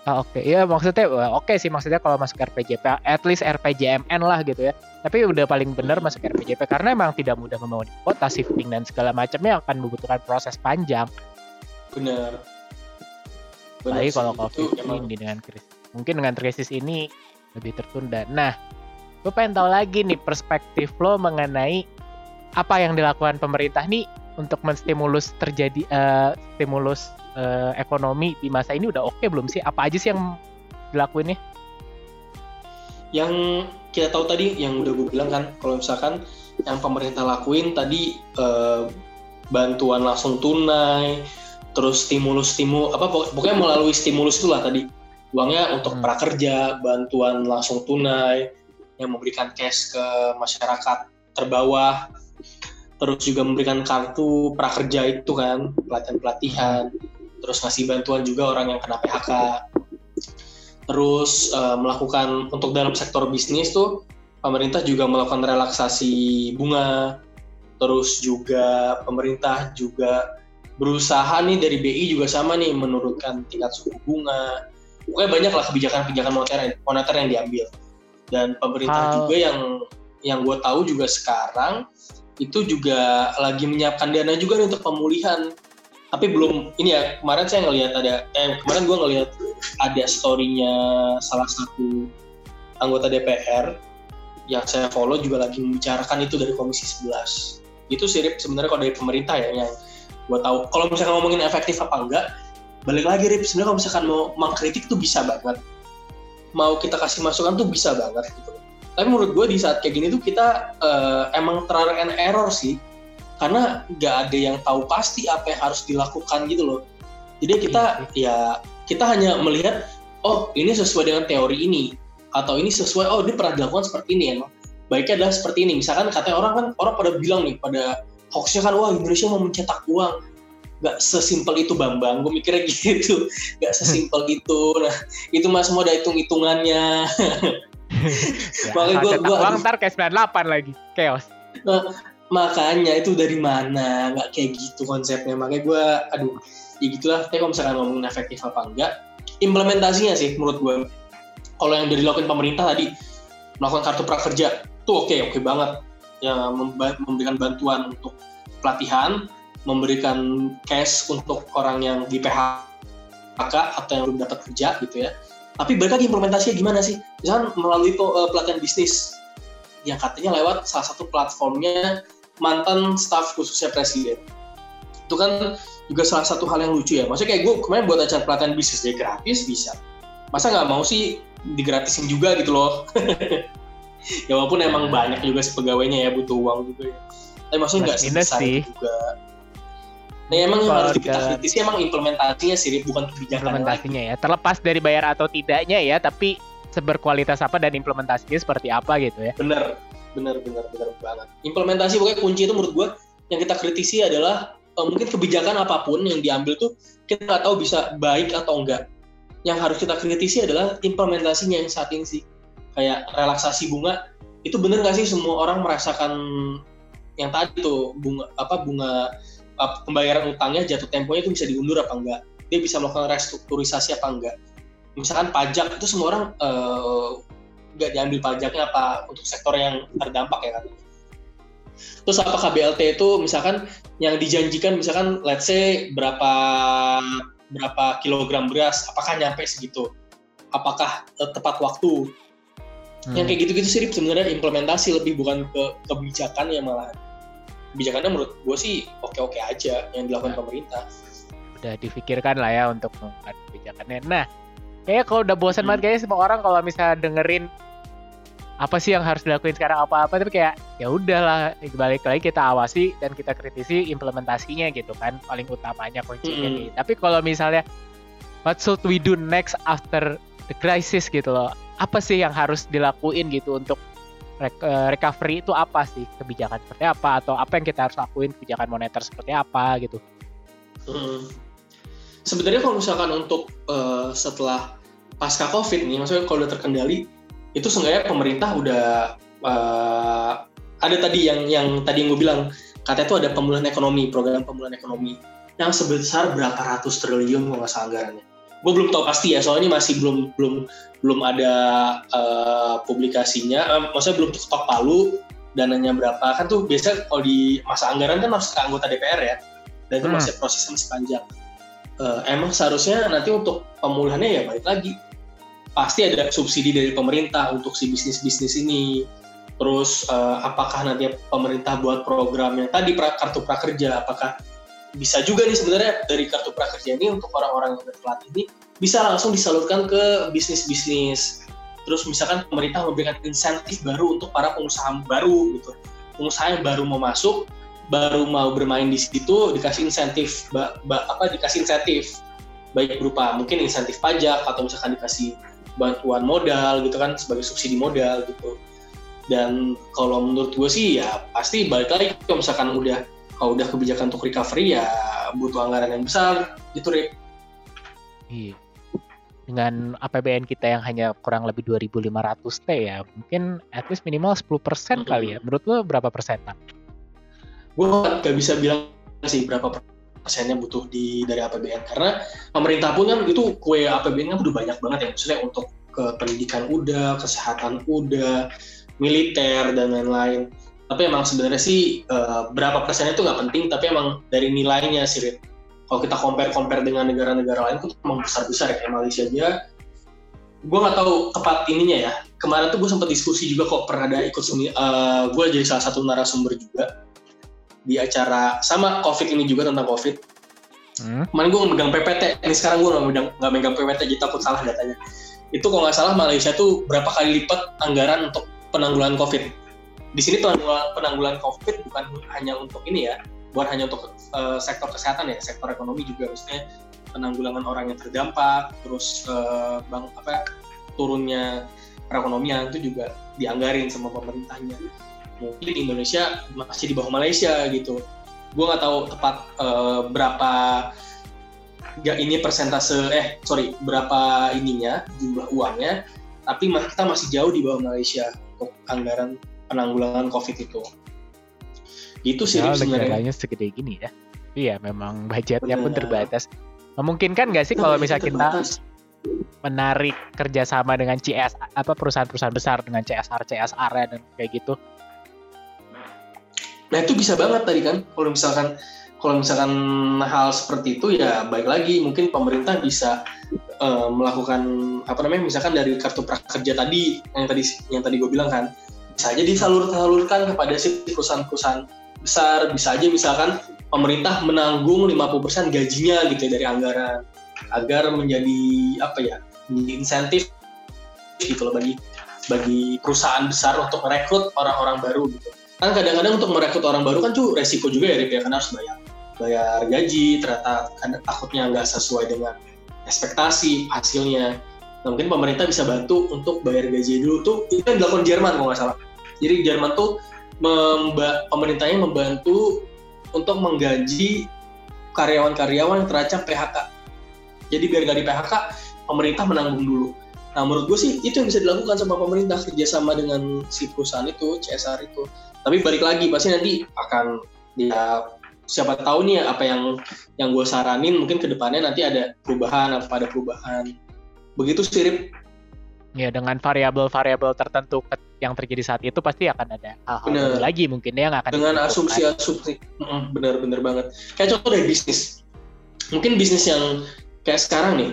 Oh, oke. Iya maksudnya oke sih maksudnya kalau masuk RPJP at least RPJMN lah gitu ya. Tapi udah paling benar masuk RPJP karena emang tidak mudah membangun kota shifting dan segala macamnya akan membutuhkan proses panjang. Benar. Sih. kalau Itu COVID emang ini dengan krisis. Mungkin dengan krisis ini lebih tertunda. Nah, gue pengen tahu lagi nih perspektif lo mengenai apa yang dilakukan pemerintah nih untuk menstimulus terjadi eh, stimulus eh, ekonomi di masa ini udah oke belum sih? Apa aja sih yang dilakuin nih? yang kita tahu tadi yang udah gue bilang kan kalau misalkan yang pemerintah lakuin tadi eh, bantuan langsung tunai terus stimulus stimulus apa pok- pokoknya melalui stimulus itulah tadi uangnya untuk Hmm. prakerja bantuan langsung tunai yang memberikan cash ke masyarakat terbawah terus juga memberikan kartu prakerja itu kan pelatihan pelatihan terus ngasih bantuan juga orang yang kena PHK terus eh, melakukan untuk dalam sektor bisnis tuh pemerintah juga melakukan relaksasi bunga. Terus juga pemerintah juga berusaha nih dari BI juga sama nih menurunkan tingkat suku bunga. Pokoknya banyak lah kebijakan-kebijakan moneter moneter yang diambil. Dan pemerintah Hal- juga yang yang gue tahu juga sekarang itu juga lagi menyiapkan dana juga nih untuk pemulihan. Tapi belum ini ya kemarin saya ngelihat ada eh kemarin gue ngelihat ada storynya salah satu anggota DPR yang saya follow juga lagi membicarakan itu dari Komisi 11 itu sirip sebenarnya kalau dari pemerintah ya yang gue tahu. Kalau misalkan ngomongin efektif apa enggak balik lagi Rip sebenarnya kalau misalkan mau mengkritik tuh bisa banget. Mau kita kasih masukan tuh bisa banget gitu tapi menurut gue di saat kayak gini tuh kita eh, emang trial and error sih. Karena nggak ada yang tahu pasti apa yang harus dilakukan gitu loh. Jadi kita ya kita hanya melihat oh ini sesuai dengan teori ini. Atau ini sesuai oh ini pernah dilakukan seperti ini emang baiknya adalah seperti ini. Misalkan katanya orang kan orang pada bilang nih pada hoaxnya kan wah Indonesia mau mencetak uang. Nggak sesimpel itu Bambang. Gue mikirnya gitu. Nggak sesimpel itu. Nah itu mas mau ada hitung hitungannya Ya, Makanya cetak gua- uang ntar kayak 98 lagi. Chaos. makanya itu dari mana? Nggak kayak gitu konsepnya. Makanya gue aduh ya gitulah. Tapi kalau misalkan ngomongin efektif apa enggak implementasinya sih menurut gue kalau yang udah dilakukan pemerintah tadi melakukan kartu prakerja tuh oke oke banget. Ya memberikan bantuan untuk pelatihan memberikan cash untuk orang yang di PHK atau yang belum dapat kerja gitu ya tapi balik lagi implementasinya gimana sih misalkan melalui eh, pelatihan bisnis yang katanya lewat salah satu platformnya mantan staf khususnya presiden. Itu kan juga salah satu hal yang lucu ya. Maksudnya kayak gue kemarin buat acara pelatihan bisnis dia gratis bisa. Masa nggak mau sih digratisin juga gitu loh. ya walaupun emang banyak juga sih pegawainya ya butuh uang juga ya. Tapi maksudnya nggak sebesar sih. juga. Nah emang yang harus kita kritisi emang implementasinya sih, bukan kebijakan lagi. implementasinya ya. Terlepas dari bayar atau tidaknya ya, tapi seberkualitas apa dan implementasinya seperti apa gitu ya. Bener, bener, bener, bener banget. Implementasi pokoknya kunci itu menurut gue yang kita kritisi adalah eh, mungkin kebijakan apa pun yang diambil tuh kita nggak tahu bisa baik atau enggak. Yang harus kita kritisi adalah implementasinya yang saat ini sih. Kayak relaksasi bunga itu bener nggak sih semua orang merasakan yang tadi tuh bunga apa bunga eh, pembayaran utangnya jatuh temponya itu bisa diundur apa enggak? Dia bisa melakukan restrukturisasi apa enggak? Misalkan pajak itu semua orang nggak diambil pajaknya apa untuk sektor yang terdampak ya kan. Terus apakah BLT itu misalkan yang dijanjikan misalkan let's say berapa berapa kilogram beras apakah nyampe segitu? Apakah eh, tepat waktu? Hmm. Yang kayak gitu-gitu sih sebenarnya implementasi lebih bukan ke kebijakan ya malah. Kebijakannya menurut gue sih oke-oke aja yang dilakukan Ya. pemerintah. udah difikirkan lah ya untuk mengangkat kebijakannya. Nah, kayak kalau udah bosan hmm. banget kayaknya semua orang kalau misalnya dengerin apa sih yang harus dilakuin sekarang apa-apa tapi kayak ya udahlah balik lagi kita awasi dan kita kritisi implementasinya gitu kan paling utamanya kuncinya mm -hmm. nih. Tapi kalau misalnya what should we do next after the crisis gitu loh. Apa sih yang harus dilakuin gitu untuk recovery itu apa sih? Kebijakan seperti apa? Atau apa yang kita harus lakuin? Kebijakan moneter seperti apa? Gitu. Hmm. Sebenarnya kalau misalkan untuk uh, setelah pasca covid nih, maksudnya kalau udah terkendali itu seenggaknya pemerintah udah uh, ada tadi yang yang tadi yang gue bilang katanya itu ada pemulihan ekonomi program pemulihan ekonomi yang sebesar berapa ratus triliun kalau nggak salah anggarannya gue belum tahu pasti ya soalnya masih belum belum belum ada uh, publikasinya. Uh, maksudnya belum ketok palu dananya berapa. Kan tuh biasa kalau di masa anggaran kan harus ke anggota DPR ya. Dan itu hmm. masih prosesnya masih panjang. Uh, emang seharusnya nanti untuk pemulihannya ya balik lagi. Pasti ada subsidi dari pemerintah untuk si bisnis-bisnis ini. Terus uh, apakah nanti pemerintah buat program yang tadi pra, kartu prakerja, apakah bisa juga nih sebenarnya dari kartu prakerja ini untuk orang-orang yang telat ini bisa langsung disalurkan ke bisnis-bisnis. Terus misalkan pemerintah memberikan insentif baru untuk para pengusaha baru gitu. Pengusaha yang baru mau masuk, baru mau bermain di situ dikasih insentif ba, ba, apa dikasih insentif baik berupa mungkin insentif pajak atau misalkan dikasih bantuan modal gitu kan sebagai subsidi modal gitu dan kalau menurut gue sih ya pasti balik lagi kalau misalkan udah kalau udah kebijakan untuk recovery ya butuh anggaran yang besar gitu Rip. Iya. Dengan APBN kita yang hanya kurang lebih 2.500 T ya, mungkin at least minimal 10% persen -hmm. kali ya. Menurut lo berapa persen, Gue gak bisa bilang sih berapa persennya butuh di dari APBN karena pemerintah pun kan itu kue APBN kan udah banyak banget ya maksudnya untuk ke pendidikan udah, kesehatan udah, militer dan lain-lain. Tapi emang sebenarnya sih uh, berapa persennya itu nggak penting, tapi emang dari nilainya sih, Rit. Kalau kita compare-compare dengan negara-negara lain itu emang besar-besar ya, kayak Malaysia aja. Gue nggak tahu tepat ininya ya. Kemarin tuh gue sempat diskusi juga kok pernah ada ikut, uh, eh, gue jadi salah satu narasumber juga di acara sama COVID ini juga tentang COVID. Hmm. Kemarin gue megang PPT, ini sekarang gue nggak megang, nggak megang PPT jadi takut salah datanya. Itu kalau nggak salah Malaysia tuh berapa kali lipat anggaran untuk penanggulangan COVID. Di sini penanggulangan, penanggulangan COVID bukan hanya untuk ini ya, bukan hanya untuk uh, sektor kesehatan ya, sektor ekonomi juga maksudnya penanggulangan orang yang terdampak, terus uh, bang apa turunnya perekonomian itu juga dianggarin sama pemerintahnya. Mungkin Indonesia masih di bawah Malaysia gitu. Gue nggak tahu tepat uh, berapa ya ini persentase eh sorry berapa ininya jumlah uangnya tapi kita masih jauh di bawah Malaysia untuk anggaran penanggulangan COVID itu. Itu sih ya, sebenarnya. segede gini ya. Iya memang budgetnya Bener. pun terbatas. Memungkinkan nggak sih kalau misalnya kita menarik kerjasama dengan CS apa perusahaan-perusahaan besar dengan CSR CSR dan kayak gitu? Nah itu bisa banget tadi kan. Kalau misalkan kalau misalkan hal seperti itu ya baik lagi. Mungkin pemerintah bisa uh, melakukan apa namanya misalkan dari kartu prakerja tadi yang tadi yang tadi gue bilang kan bisa aja disalur-salurkan kepada si perusahaan-perusahaan besar. Bisa aja misalkan pemerintah menanggung 50% gajinya gitu ya dari anggaran. Agar menjadi apa ya menjadi insentif gitu loh bagi bagi perusahaan besar untuk merekrut orang-orang baru gitu. Kan kadang-kadang untuk merekrut orang baru kan tuh resiko juga ya Rip ya karena harus bayar bayar gaji. Ternyata kan takutnya nggak sesuai dengan ekspektasi hasilnya. Nah, mungkin pemerintah bisa bantu untuk bayar gaji dulu tuh. Itu kan dilakukan Jerman kalau nggak salah jadi Jerman tuh memba pemerintahnya membantu untuk menggaji karyawan-karyawan yang terancam PHK jadi biar nggak di PHK pemerintah menanggung dulu. Nah menurut gue sih itu yang bisa dilakukan sama pemerintah kerjasama dengan si perusahaan itu CSR itu. Tapi balik lagi pasti nanti akan ya siapa tahu nih apa yang yang gue saranin mungkin ke depannya nanti ada perubahan apa ada perubahan. Begitu sirip ya dengan variabel-variabel tertentu yang terjadi saat itu pasti akan ada hal-hal lagi mungkin ya, yang akan dengan asumsi-asumsi. Bener-bener banget. Kayak contoh dari bisnis. Mungkin bisnis yang kayak sekarang nih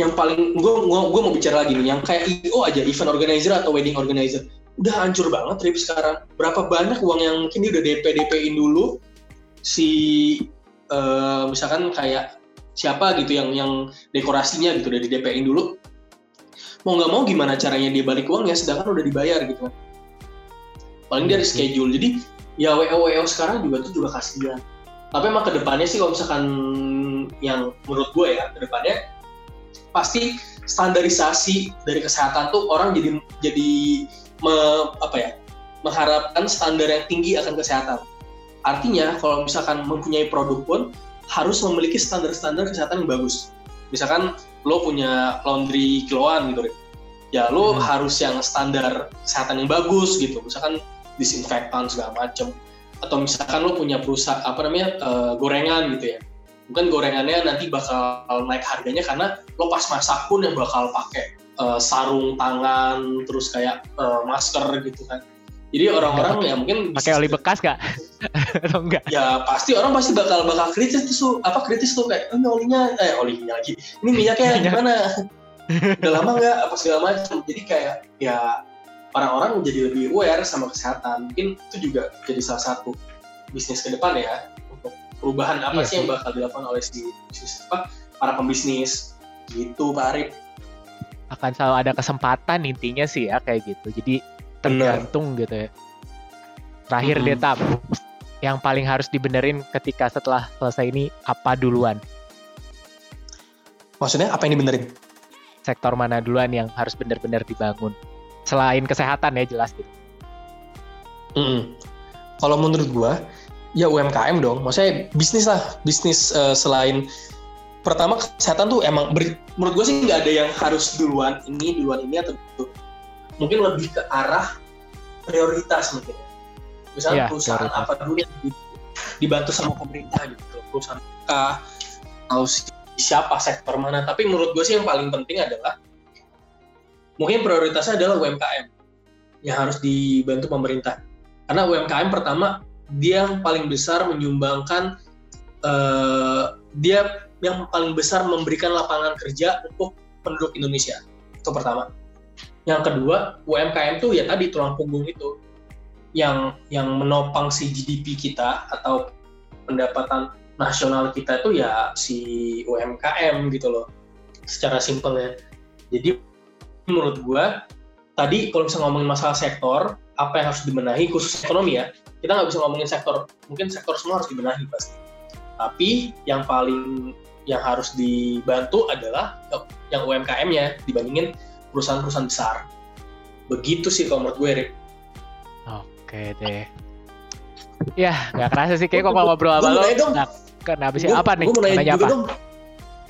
yang paling gue gue mau bicara lagi nih yang kayak IO aja event organizer atau wedding organizer udah hancur banget trip sekarang. Berapa banyak uang yang mungkin dia udah DP DP-in dulu? Si uh, misalkan kayak siapa gitu yang yang dekorasinya gitu udah di DP-in dulu mau nggak mau gimana caranya dia balik uangnya sedangkan udah dibayar gitu paling dari schedule jadi ya WO WO sekarang juga tuh juga kasihan tapi emang ke depannya sih kalau misalkan yang menurut gue ya ke depannya pasti standarisasi dari kesehatan tuh orang jadi jadi me, apa ya mengharapkan standar yang tinggi akan kesehatan. Artinya kalau misalkan mempunyai produk pun harus memiliki standar-standar kesehatan yang bagus. Misalkan lo punya laundry kiloan gitu, ya lo hmm. harus yang standar kesehatan yang bagus gitu. Misalkan disinfektan segala macem. Atau misalkan lo punya perusahaan apa namanya uh, gorengan gitu ya. Mungkin gorengannya nanti bakal naik harganya karena lo pas masak pun yang bakal pakai uh, sarung tangan terus kayak uh, masker gitu kan jadi orang-orang ya mungkin pakai oli bekas gak? Atau enggak? Ya pasti orang pasti bakal bakal kritis tuh apa kritis tuh kayak oh, ini olinya eh olinya lagi. Ini minyaknya gimana? Udah lama nggak apa segala macam. Jadi kayak ya orang-orang jadi lebih aware sama kesehatan. Mungkin itu juga jadi salah satu bisnis ke depan ya untuk perubahan apa iya, sih yang bakal dilakukan oleh si bisnis apa para pembisnis gitu Pak Arif akan selalu ada kesempatan intinya sih ya kayak gitu jadi tergantung Bener. gitu ya. Terakhir hmm. deh yang paling harus dibenerin ketika setelah selesai ini apa duluan? Maksudnya apa yang dibenerin? Sektor mana duluan yang harus bener-bener dibangun? Selain kesehatan ya jelas gitu. Hmm. Kalau menurut gua, ya UMKM dong. Maksudnya bisnis lah, bisnis uh, selain pertama kesehatan tuh emang ber, menurut gue sih nggak ada yang harus duluan ini duluan ini atau itu mungkin lebih ke arah prioritas mungkin ya. Misalnya yeah, perusahaan prioritas. apa dulu yang dibantu sama pemerintah gitu, perusahaan apa atau siapa sektor mana. Tapi menurut gue sih yang paling penting adalah mungkin prioritasnya adalah UMKM yang harus dibantu pemerintah. Karena UMKM pertama dia yang paling besar menyumbangkan uh, dia yang paling besar memberikan lapangan kerja untuk penduduk Indonesia. Itu pertama. Yang kedua, UMKM tuh ya tadi tulang punggung itu yang yang menopang si GDP kita atau pendapatan nasional kita itu ya si UMKM gitu loh. Secara simpelnya. Jadi menurut gua tadi kalau misalnya ngomongin masalah sektor, apa yang harus dibenahi khusus ekonomi ya, kita nggak bisa ngomongin sektor, mungkin sektor semua harus dibenahi pasti. Tapi yang paling yang harus dibantu adalah yang UMKM-nya dibandingin perusahaan-perusahaan besar. Begitu sih kalau menurut gue, Rick. Oke deh. Ya, nggak kerasa sih kayak kok ngobrol sama lo. Nah, kenapa sih? Apa nih? Gue mau nanya apa? dong.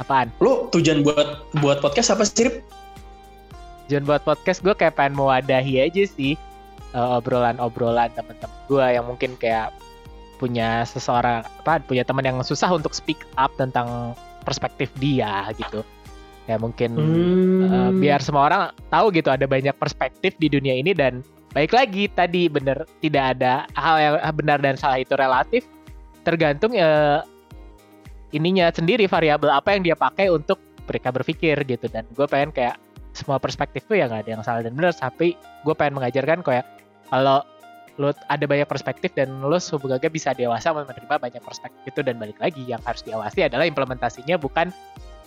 Apaan? Lo tujuan buat buat podcast apa sih, Rip? Tujuan buat podcast gue kayak pengen mewadahi aja sih uh, obrolan-obrolan teman-teman gue yang mungkin kayak punya seseorang apa punya teman yang susah untuk speak up tentang perspektif dia gitu ya mungkin hmm. uh, biar semua orang tahu gitu ada banyak perspektif di dunia ini dan baik lagi tadi bener tidak ada hal yang benar dan salah itu relatif tergantung ya ininya sendiri variabel apa yang dia pakai untuk mereka berpikir gitu dan gue pengen kayak semua perspektif tuh ya nggak ada yang salah dan benar tapi gue pengen mengajarkan kayak kalau lo ada banyak perspektif dan lo semoga bisa dewasa menerima banyak perspektif itu dan balik lagi yang harus diawasi adalah implementasinya bukan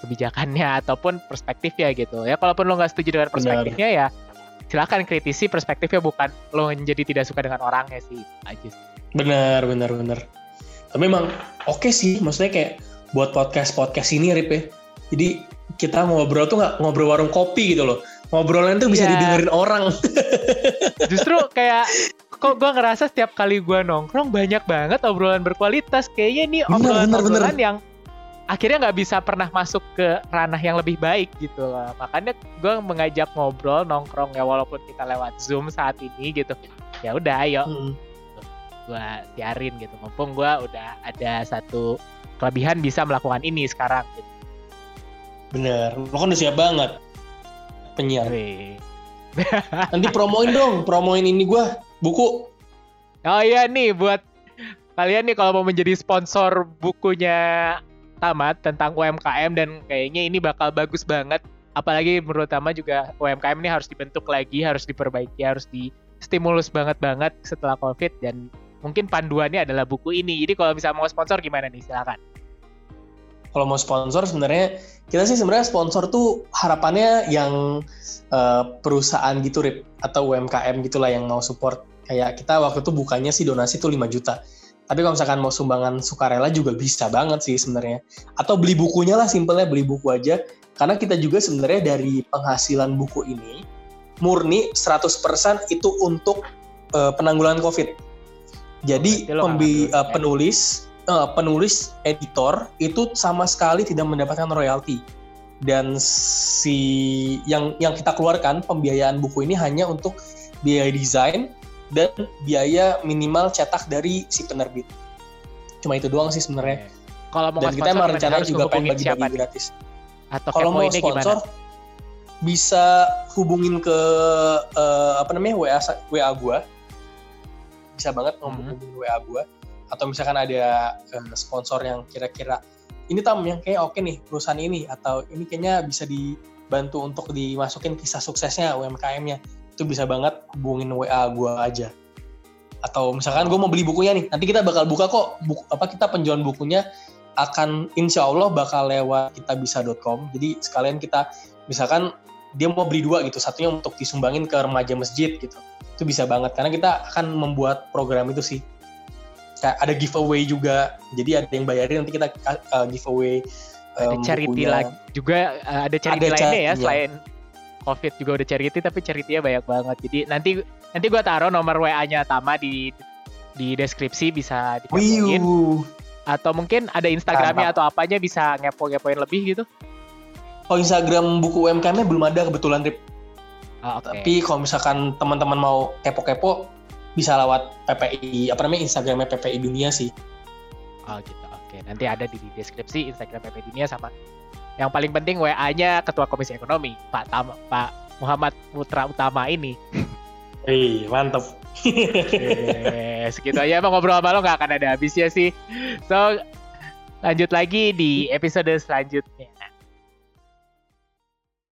kebijakannya ataupun perspektifnya gitu. Ya kalaupun lo nggak setuju dengan perspektifnya Benar. ya silakan kritisi perspektifnya bukan lo menjadi tidak suka dengan orangnya sih aja sih. Benar benar benar. Tapi memang oke okay sih maksudnya kayak buat podcast podcast ini Rip ya. Jadi kita ngobrol tuh nggak ngobrol warung kopi gitu loh. Ngobrolnya tuh bisa yeah. didengerin orang. Justru kayak kok gue ngerasa setiap kali gue nongkrong banyak banget obrolan berkualitas. Kayaknya ini obrolan obrolan yang akhirnya nggak bisa pernah masuk ke ranah yang lebih baik gitu loh. Makanya gue mengajak ngobrol nongkrong ya walaupun kita lewat zoom saat ini gitu. Ya udah ayo hmm. gue siarin gitu. Mumpung gue udah ada satu kelebihan bisa melakukan ini sekarang. Gitu. Bener, lo kan udah siap banget penyiar. Nanti promoin dong, promoin ini gue buku. Oh iya nih buat kalian nih kalau mau menjadi sponsor bukunya tamat tentang UMKM dan kayaknya ini bakal bagus banget. Apalagi menurut Tama juga UMKM ini harus dibentuk lagi, harus diperbaiki, harus di stimulus banget banget setelah COVID dan mungkin panduannya adalah buku ini. Jadi kalau bisa mau sponsor gimana nih silakan. kalau mau sponsor sebenarnya kita sih sebenarnya sponsor tuh harapannya yang uh, perusahaan gitu Rip atau UMKM gitulah yang mau support kayak kita waktu itu bukannya sih donasi tuh 5 juta tapi kalau misalkan mau sumbangan sukarela juga bisa banget sih sebenarnya. Atau beli bukunya lah simpelnya beli buku aja. Karena kita juga sebenarnya dari penghasilan buku ini murni 100% itu untuk uh, penanggulangan COVID. Jadi oh, pembi, uh, penulis uh, penulis editor itu sama sekali tidak mendapatkan royalti. Dan si yang yang kita keluarkan pembiayaan buku ini hanya untuk biaya desain dan biaya minimal cetak dari si penerbit. Cuma itu doang sih sebenarnya. Kalau mau dan kita emang rencananya juga pengen bagi-bagi gratis. Atau kalau mau sponsor gimana? bisa hubungin ke uh, apa namanya WA WA gua. Bisa banget ngomongin hmm. WA gua atau misalkan ada uh, sponsor yang kira-kira ini tam yang kayak oke nih perusahaan ini atau ini kayaknya bisa dibantu untuk dimasukin kisah suksesnya UMKM-nya itu bisa banget hubungin WA gue aja. Atau misalkan gue mau beli bukunya nih nanti kita bakal buka kok buku, apa kita penjualan bukunya akan insya Allah bakal lewat kita bisa.com jadi sekalian kita misalkan dia mau beli dua gitu satunya untuk disumbangin ke remaja masjid gitu. Itu bisa banget karena kita akan membuat program itu sih. Kayak ada giveaway juga jadi ada yang bayarin nanti kita uh, giveaway um, ada charity lagi juga uh, ada charity ada lainnya ya selain covid juga udah charity tapi charity-nya banyak banget. Jadi nanti nanti gue taruh nomor WA-nya Tama di di deskripsi bisa dikepoin atau mungkin ada Instagramnya atau apanya bisa ngepo-ngepoin lebih gitu. Oh Instagram buku UMKM-nya belum ada kebetulan Rip. Oh, okay. tapi kalau misalkan teman-teman mau kepo-kepo bisa lewat PPI apa namanya Instagramnya PPI Dunia sih. Oh gitu. Oke nanti ada di deskripsi Instagram PPI Dunia sama yang paling penting WA-nya Ketua Komisi Ekonomi, Pak Tam Pak Muhammad Putra Utama ini. Wih, mantep. Oke, segitu aja emang ngobrol sama lo gak akan ada habisnya sih. So, lanjut lagi di episode selanjutnya.